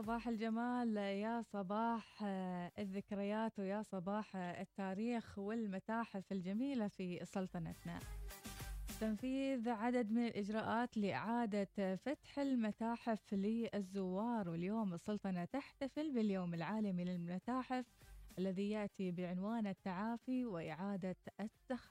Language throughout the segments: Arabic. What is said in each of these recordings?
صباح الجمال يا صباح آه، الذكريات ويا صباح آه، التاريخ والمتاحف الجميلة في سلطنتنا. تنفيذ عدد من الإجراءات لإعادة فتح المتاحف للزوار. واليوم السلطنة تحتفل باليوم العالمي للمتاحف الذي يأتي بعنوان التعافي وإعادة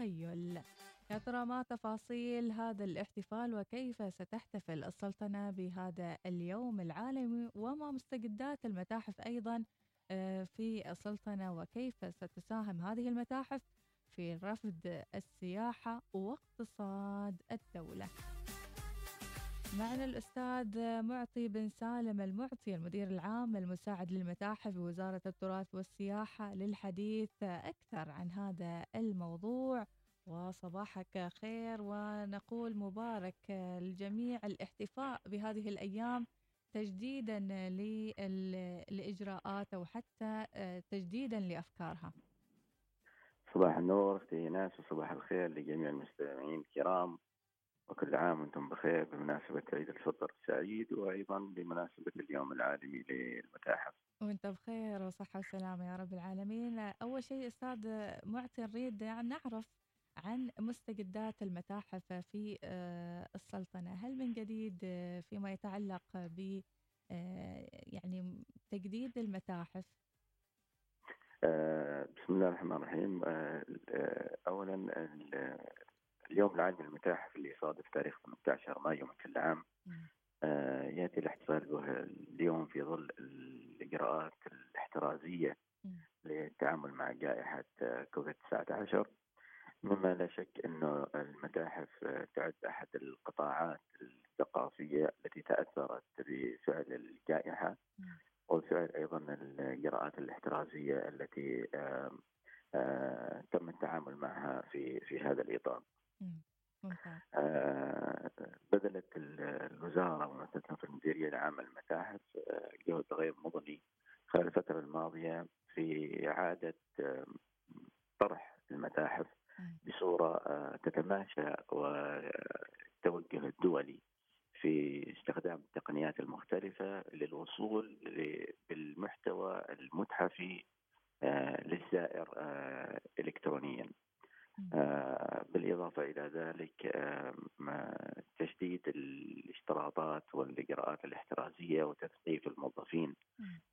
التخيل يا ترى ما تفاصيل هذا الاحتفال وكيف ستحتفل السلطنة بهذا اليوم العالمي وما مستجدات المتاحف أيضا آه، في السلطنة وكيف ستساهم هذه المتاحف في رفض السياحة واقتصاد الدولة. معنا الأستاذ معطي بن سالم المعطي المدير العام المساعد للمتاحف بوزارة التراث والسياحة للحديث أكثر عن هذا الموضوع. وصباحك خير ونقول مبارك للجميع الاحتفاء بهذه الأيام تجديدا للإجراءات أو حتى تجديدا لأفكارها. صباح النور أختي ناس وصباح الخير لجميع المستمعين الكرام. وكل عام وأنتم بخير بمناسبة عيد الفطر السعيد وأيضا بمناسبة اليوم العالمي للمتاحف. وأنت بخير وصحة وسلامة يا رب العالمين. أول شيء أستاذ معطي نريد يعني نعرف عن مستجدات المتاحف في آه، السلطنة. هل من جديد آه، فيما يتعلق ب آه، يعني تجديد المتاحف؟ بسم الله الرحمن الرحيم. اولا اليوم العالمي للمتاحف اللي يصادف تاريخ 18 مايو من كل عام. يأتي الاحتفال به اليوم في ظل الإجراءات الاحترازية للتعامل مع جائحة كوفيد 19 مما لا شك إنه المتاحف تعد أحد القطاعات الثقافية التي تأثرت بفعل الجائحة. وبفعل أيضا الإجراءات الاحترازية التي تم التعامل معها في في هذا الإطار. بذلت الوزارة ومؤسسة المديريه العامه للمتاحف جهد غير مضني خلال الفترة الماضية في إعادة طرح المتاحف بصورة آه، تتماشى والتوجه الدولي في استخدام التقنيات المختلفة للوصول بالمحتوى المتحفي آه، للزائر آه، إلكترونيا. بالإضافة إلى ذلك تشديد الاشتراطات والإجراءات الاحترازية وتثقيف الموظفين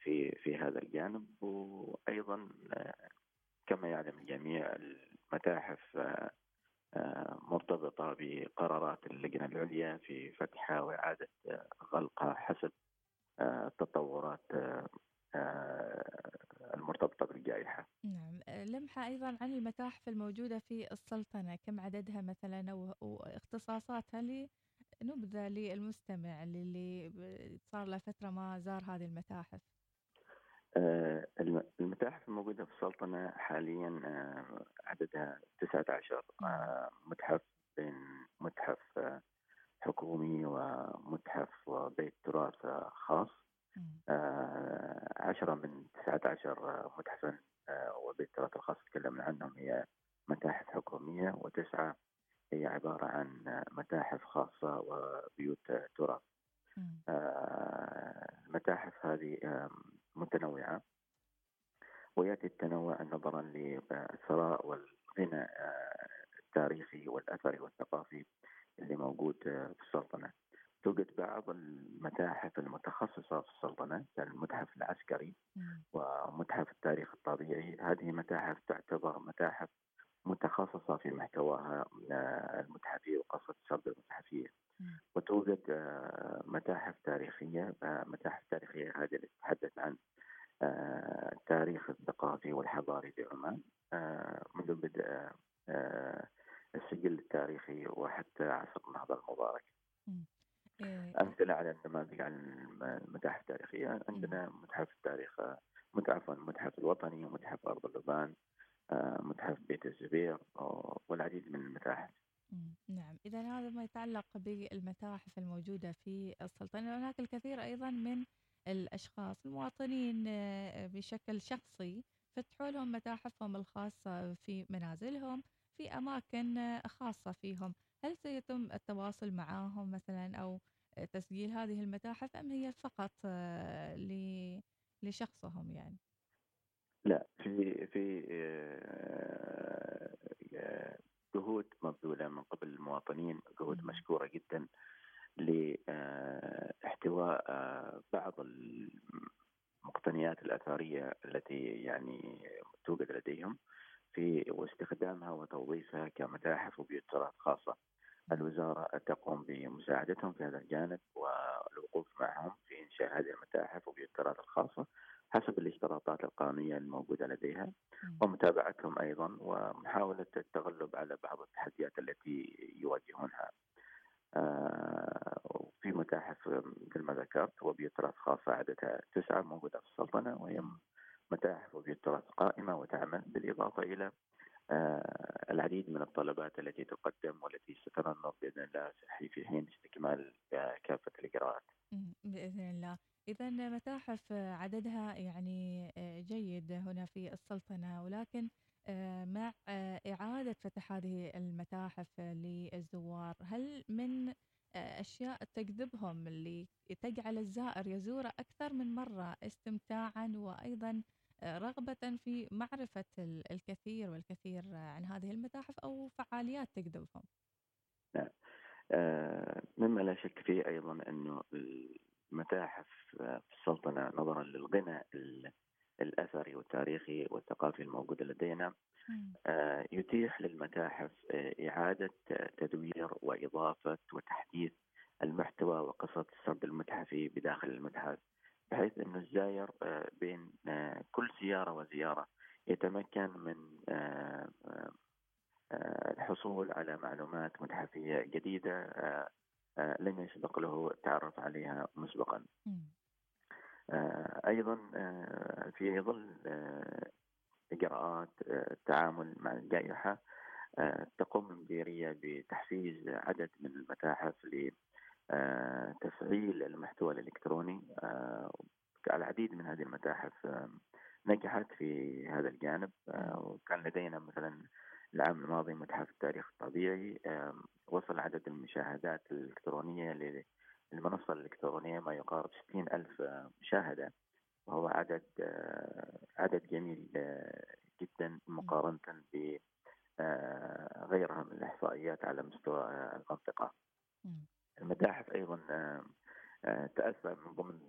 في في هذا الجانب وأيضا كما يعلم الجميع المتاحف آه، آه، مرتبطة بقرارات اللجنة العليا في فتحها وإعادة آه، غلقها حسب التطورات لمحة أيضا عن المتاحف الموجودة في السلطنة كم عددها مثلا واختصاصاتها لنبذة للمستمع اللي صار له فترة ما زار هذه المتاحف؟ آه، المتاحف الموجودة في السلطنة حاليا آه، عددها 19 آه، متحف بين متحف حكومي ومتحف وبيت تراث خاص. عشرة من 19 متحفا وبيت تراث الخاص تكلمنا عنهم هي متاحف حكومية وتسعة هي عبارة عن متاحف خاصة وبيوت تراث المتاحف هذه متنوعة ويأتي التنوع نظرا للثراء والغنى آه، التاريخي والأثري والثقافي اللي موجود آه، في السلطنة. توجد بعض المتاحف المتخصصة في السلطنة كالمتحف العسكري ومتحف التاريخ الطبيعي. هذه متاحف تعتبر متاحف متخصصة في محتواها آه، المتحفي وقصة السرد المتحفية وتوجد متاحف تاريخية متاحف تاريخية هذه اللي تتحدث عن التاريخ الثقافي والحضاري في عمان آه، منذ بدء آه، السجل التاريخي وحتى عصر النهضة المبارك إيه. النماذج عن المتاحف التاريخية. عندنا متحف التاريخ متحف المتحف الوطني ومتحف أرض اللبان آه، متحف بيت الزبير والعديد من المتاحف. نعم. إذا هذا ما يتعلق بالمتاحف الموجودة في السلطنة. هناك الكثير أيضا من الأشخاص المواطنين آه، بشكل شخصي فتحوا لهم متاحفهم الخاصة في منازلهم في أماكن خاصة فيهم. هل سيتم التواصل معهم مثلا أو تسجيل هذه المتاحف أم هي فقط لشخصهم يعني؟ لا في في جهود مبذولة من قبل المواطنين جهود مشكورة جدا لاحتواء بعض المقتنيات الأثرية التي يعني توجد لديهم في واستخدامها وتوظيفها كمتاحف وبيوت تراث خاصة. الوزارة تقوم بمساعدتهم في هذا الجانب والوقوف معهم في إنشاء هذه المتاحف وبيوت التراث الخاصة حسب الاشتراطات القانونية الموجودة لديها ومتابعتهم أيضا ومحاولة التغلب على بعض التحديات التي يواجهونها. آه، في متاحف مثل ما ذكرت وبيوت تراث خاصة عددها تسعة موجودة في السلطنة وهي متاحف وبيوت تراث قائمة وتعمل بالإضافة إلى آه، العديد من الطلبات التي تقدم والتي ستنمط بإذن الله في حين استكمال كافة الإجراءات. بإذن الله. إذا متاحف عددها يعني آه، جيد هنا في السلطنة ولكن آه، مع آه، إعادة فتح هذه المتاحف للزوار هل من أشياء تجذبهم اللي تجعل الزائر يزور أكثر من مرة استمتاعا وأيضا رغبة في معرفة الكثير والكثير عن هذه المتاحف أو فعاليات تجذبهم نعم. مما لا شك فيه أيضا أنه متاحف في السلطنة نظرا للغنى الأثري والتاريخي والثقافي الموجود لدينا آه، يتيح للمتاحف آه، إعادة تدوير وإضافة وتحديث المحتوى وقصة السرد المتحفي بداخل المتحف. بحيث أن الزائر آه، بين كل زيارة وزيارة يتمكن من الحصول على معلومات متحفية جديدة آه، لم يسبق له التعرف عليها مسبقا. آه، أيضا آه، في ظل إجراءات التعامل مع الجائحة تقوم المديريه بتحفيز عدد من المتاحف لتفعيل المحتوى الإلكتروني العديد من هذه المتاحف نجحت في هذا الجانب. وكان لدينا مثلا العام الماضي متحف التاريخ الطبيعي وصل عدد المشاهدات الإلكترونية للمنصة الإلكترونية ما يقارب 60 ألف مشاهدة. وهو عدد عدد جميل جدا مقارنة ب غيرها من الإحصائيات على مستوى المنطقة. المتاحف أيضا تأثر من ضمن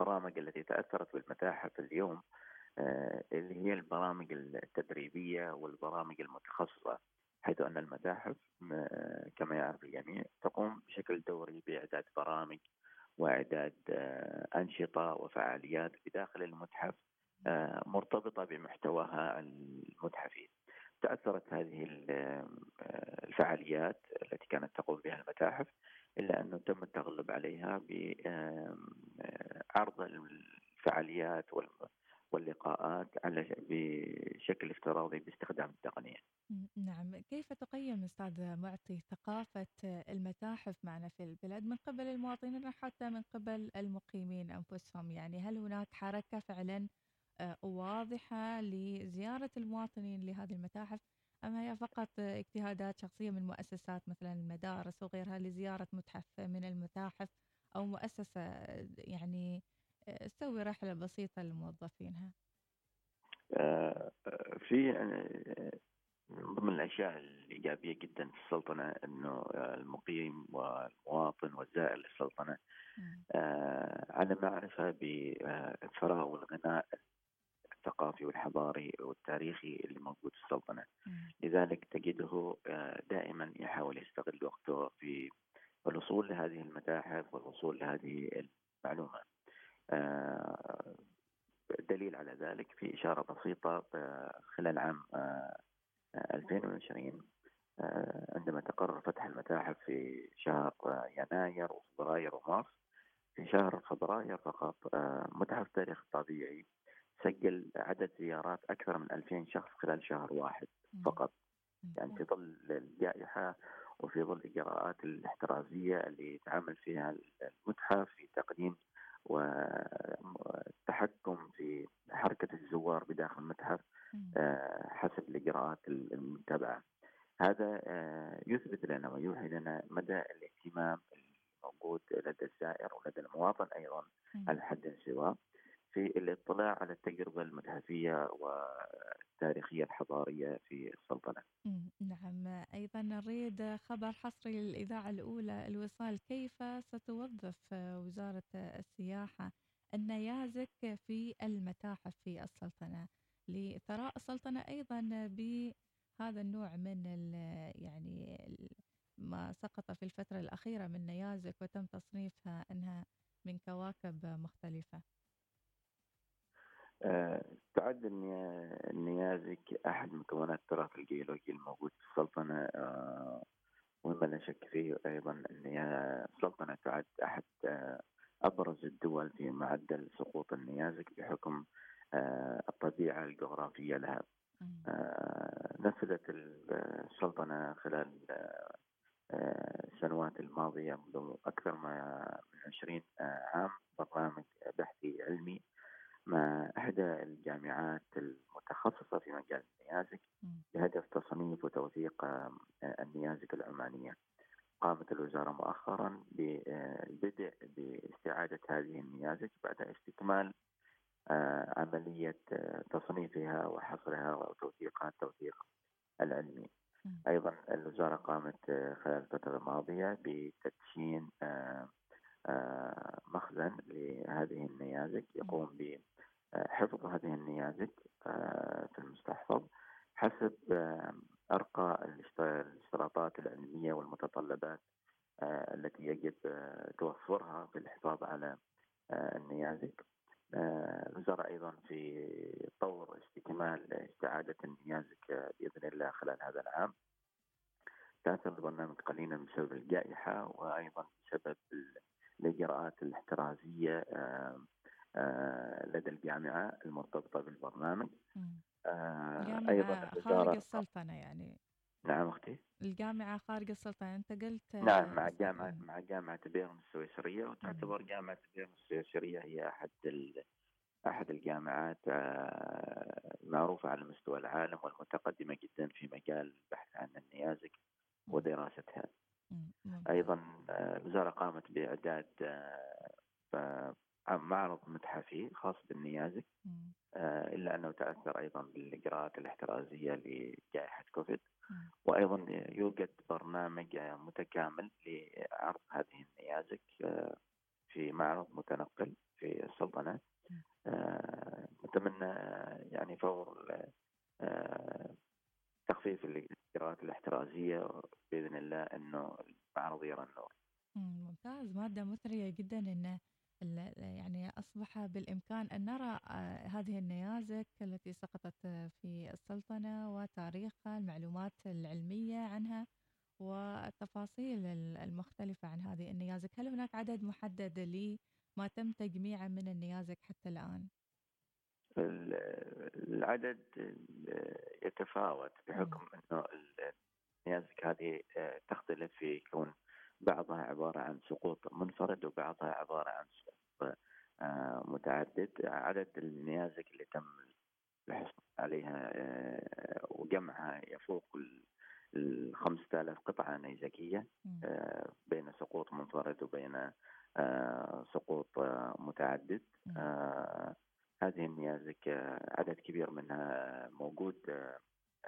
البرامج التي تأثرت بالمتاحف اليوم آه، اللي هي البرامج التدريبية والبرامج المتخصصة حيث أن المتاحف كما يعرف الجميع تقوم بشكل دوري بإعداد برامج وإعداد آه، أنشطة وفعاليات بداخل المتحف آه، مرتبطة بمحتواها المتحفي تأثرت هذه الفعاليات التي كانت تقوم بها المتاحف إلا أنه تم التغلب عليها بعرض الفعاليات واللقاءات على بشكل افتراضي باستخدام التقنية. نعم، كيف تقيم أستاذ معطي ثقافة المتاحف معنا في البلاد من قبل المواطنين وحتى من قبل المقيمين أنفسهم، يعني هل هناك حركة فعلا آه، واضحة لزيارة المواطنين لهذه المتاحف أم هي فقط اجتهادات شخصية من مؤسسات مثلا المدارس وغيرها لزيارة متحف من المتاحف أو مؤسسة يعني تسوي رحلة بسيطة لموظفينها؟ آه، في آه، من ضمن الأشياء الإيجابية جدا في السلطنة إنه المقيم والمواطن والزائر للسلطنة آه، على معرفه بالثراء والغناء الثقافي والحضاري والتاريخي اللي موجود في السلطنه لذلك تجده دائما يحاول يستغل وقته في الوصول لهذه المتاحف والوصول لهذه المعلومة. آه، دليل على ذلك في إشارة بسيطة آه، خلال عام 2020 آه، عندما تقرر فتح المتاحف في شهر يناير وفبراير ومارس. في شهر فبراير فقط متحف التاريخ الطبيعي سجل عدد زيارات أكثر من 2000 شخص خلال شهر واحد فقط. يعني في ظل الجائحة وفي ظل الإجراءات الاحترازية اللي تعامل فيها المتحف في تقديم والتحكم في حركة الزوار بداخل المتحف آه، حسب الإجراءات المتبعة هذا آه، يثبت لنا ويوحي لنا مدى الاهتمام موجود لدى الزائر ولدى المواطن أيضا على حد سواء في الاطلاع على التجربة المتحفية والتاريخية الحضارية في السلطنة نعم. أيضا نريد خبر حصري للإذاعة الأولى الوصال. كيف ستوظف وزارة السياحة النيازك في المتاحف في السلطنة؟ لثراء السلطنة أيضا بهذا النوع من يعني ما سقط في الفترة الأخيرة من نيازك وتم تصنيفها أنها من كواكب مختلفة. آه، تعد النيازك أحد مكونات التراث الجيولوجي الموجود في السلطنة آه، ومما لا شك فيه أيضا أن السلطنة تعد أحد آه، أبرز الدول في معدل سقوط النيازك بحكم الطبيعة الجغرافية لها. نفذت السلطنة خلال السنوات الماضية منذ أكثر من 20 عام برنامج بحثي علمي مع إحدى الجامعات المتخصصة في مجال النيازك بهدف تصنيف وتوثيق النيازك العمانية. قامت الوزارة مؤخرا بالبدء باستعادة هذه النيازك بعد استكمال عملية تصنيفها وحصرها وتوثيقها التوثيق العلمي. أيضا الوزارة قامت خلال الفترة الماضية بتدشين مخزن لهذه النيازك يقوم بحفظ هذه النيازك آه، في المستحفظ حسب آه، أرقى الاشتراطات العلمية والمتطلبات آه، التي يجب توفرها في الحفاظ على النيازك الوزارة أيضا في طور استكمال استعادة النيازك بإذن الله خلال هذا العام تأثر البرنامج قليلا بسبب الجائحة وأيضا بسبب الإجراءات الاحترازية آه، آه، لدى الجامعة المرتبطة بالبرنامج. آه، أيضا خارج السلطنة يعني. نعم أختي. الجامعة خارج السلطنة. أنت قلت نعم مع جامعة مع جامعة بيرن السويسرية وتعتبر جامعة بيرن السويسرية هي أحد أحد الجامعات المعروفة على مستوى العالم والمتقدمة جدا في مجال البحث عن النيازك ودراستها. أيضا آه، الوزاره قامت بإعداد آه، معرض متحفي خاص بالنيازك. آه، إلا أنه تأثر أيضا بالإجراءات الاحترازية لجائحة كوفيد. وأيضا يوجد برنامج متكامل لعرض هذه النيازك في معرض متنقل في السلطنة. نتمنى يعني فور تخفيف الإجراءات الاحترازية بإذن الله إنه المعرض يرى النور. ممتاز. مادة مثرية جدا انه يعني أصبح بالإمكان أن نرى آه، هذه النيازك التي سقطت في السلطنة وتاريخها المعلومات العلمية عنها والتفاصيل المختلفة عن هذه النيازك، هل هناك عدد محدد لما تم تجميعه من النيازك حتى الآن؟ العدد يتفاوت بحكم إنه النيازك هذه آه، تختلف في كون بعضها عبارة عن سقوط منفرد وبعضها عبارة عن سقوط. آه، متعدد عدد النيازك اللي تم الحصول عليها آه، وجمعها يفوق ال 5000 قطعة نيزكية بين سقوط منفرد وبين سقوط متعدد. هذه النيازك عدد كبير منها موجود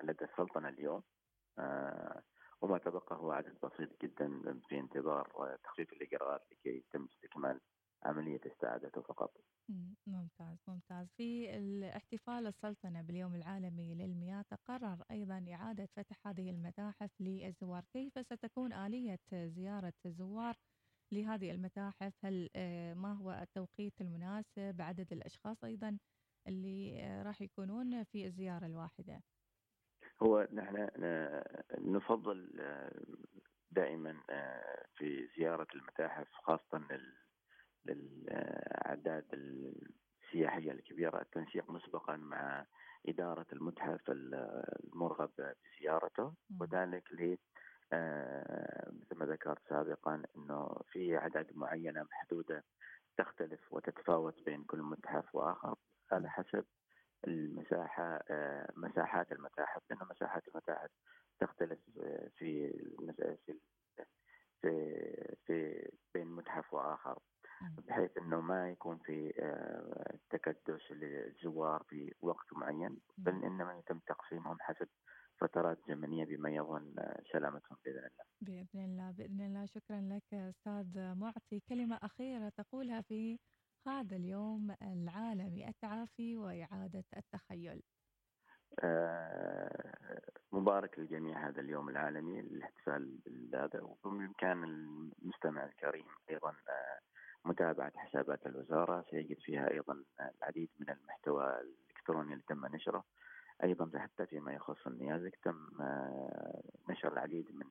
لدى السلطنة اليوم. وما تبقى هو عدد بسيط جدا في انتظار تخفيف الإجراءات لكي يتم استكمال عملية استعادته فقط. ممتاز ممتاز. في الاحتفال السلطنة باليوم العالمي للمياه تقرر أيضا إعادة فتح هذه المتاحف للزوار. كيف ستكون آلية زيارة الزوار لهذه المتاحف؟ هل آه، ما هو التوقيت المناسب؟ عدد الأشخاص أيضا اللي آه، راح يكونون في الزيارة الواحدة؟ هو نحن آه، نفضل دائما في زيارة المتاحف خاصة للأعداد السياحية الكبيرة التنسيق مسبقا مع إدارة المتحف المرغب بزيارته. وذلك آه، مثل ما ذكرت سابقا إنه في اعداد معينة محدودة تختلف وتتفاوت بين كل متحف وآخر على حسب المساحة آه، مساحات المتاحف. لأن مساحات المتاحف تختلف في في في في بين متحف وآخر. بحيث إنه ما يكون في آه، تكدس للزوار في وقت معين بل إنما يتم تقسيمهم حسب فترات زمنية بما يضمن سلامتهم بإذن الله. بإذن الله بإذن الله شكرا لك أستاذ معطي كلمة أخيرة تقولها في هذا اليوم العالمي التعافي وإعادة التخيل. آه، مبارك للجميع هذا اليوم العالمي للاحتفال بهذا وبإمكان المستمع الكريم أيضا آه، متابعة حسابات الوزارة. سيجد فيها أيضا العديد من المحتوى الإلكتروني اللي تم نشره. أيضا حتى فيما يخص النيازك تم آه، نشر العديد من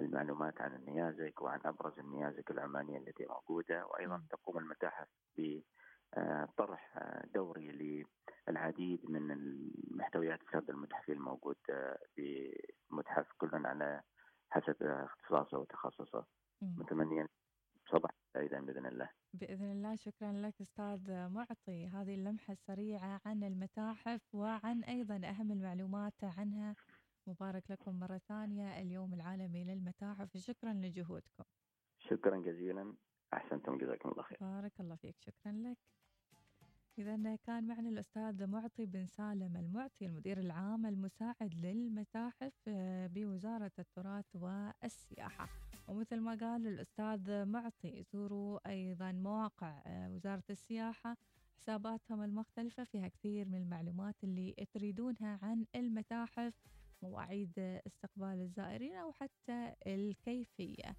المعلومات عن النيازك وعن أبرز النيازك العمانية التي موجودة. وأيضا تقوم المتاحف بطرح دوري للعديد من المحتويات السرد المتحفي الموجود في المتحف كل على حسب اختصاصه وتخصصه. متمنيا صباح سعيدا بإذن الله. بإذن الله. شكرا لك أستاذ معطي. هذه اللمحة السريعة عن المتاحف وعن أيضا أهم المعلومات عنها. مبارك لكم مرة ثانية. اليوم العالمي للمتاحف. شكرا لجهودكم. شكرا جزيلا. أحسنتم. جزاكم الله خير. بارك الله فيك. شكرا لك. إذا كان معنا الأستاذ معطي بن سالم المعطي المدير العام المساعد للمتاحف آه، بوزارة التراث والسياحة. ومثل ما قال الأستاذ معطي زوروا أيضا مواقع آه، وزارة السياحة حساباتهم المختلفة فيها كثير من المعلومات اللي تريدونها عن المتاحف مواعيد استقبال الزائرين أو حتى الكيفية.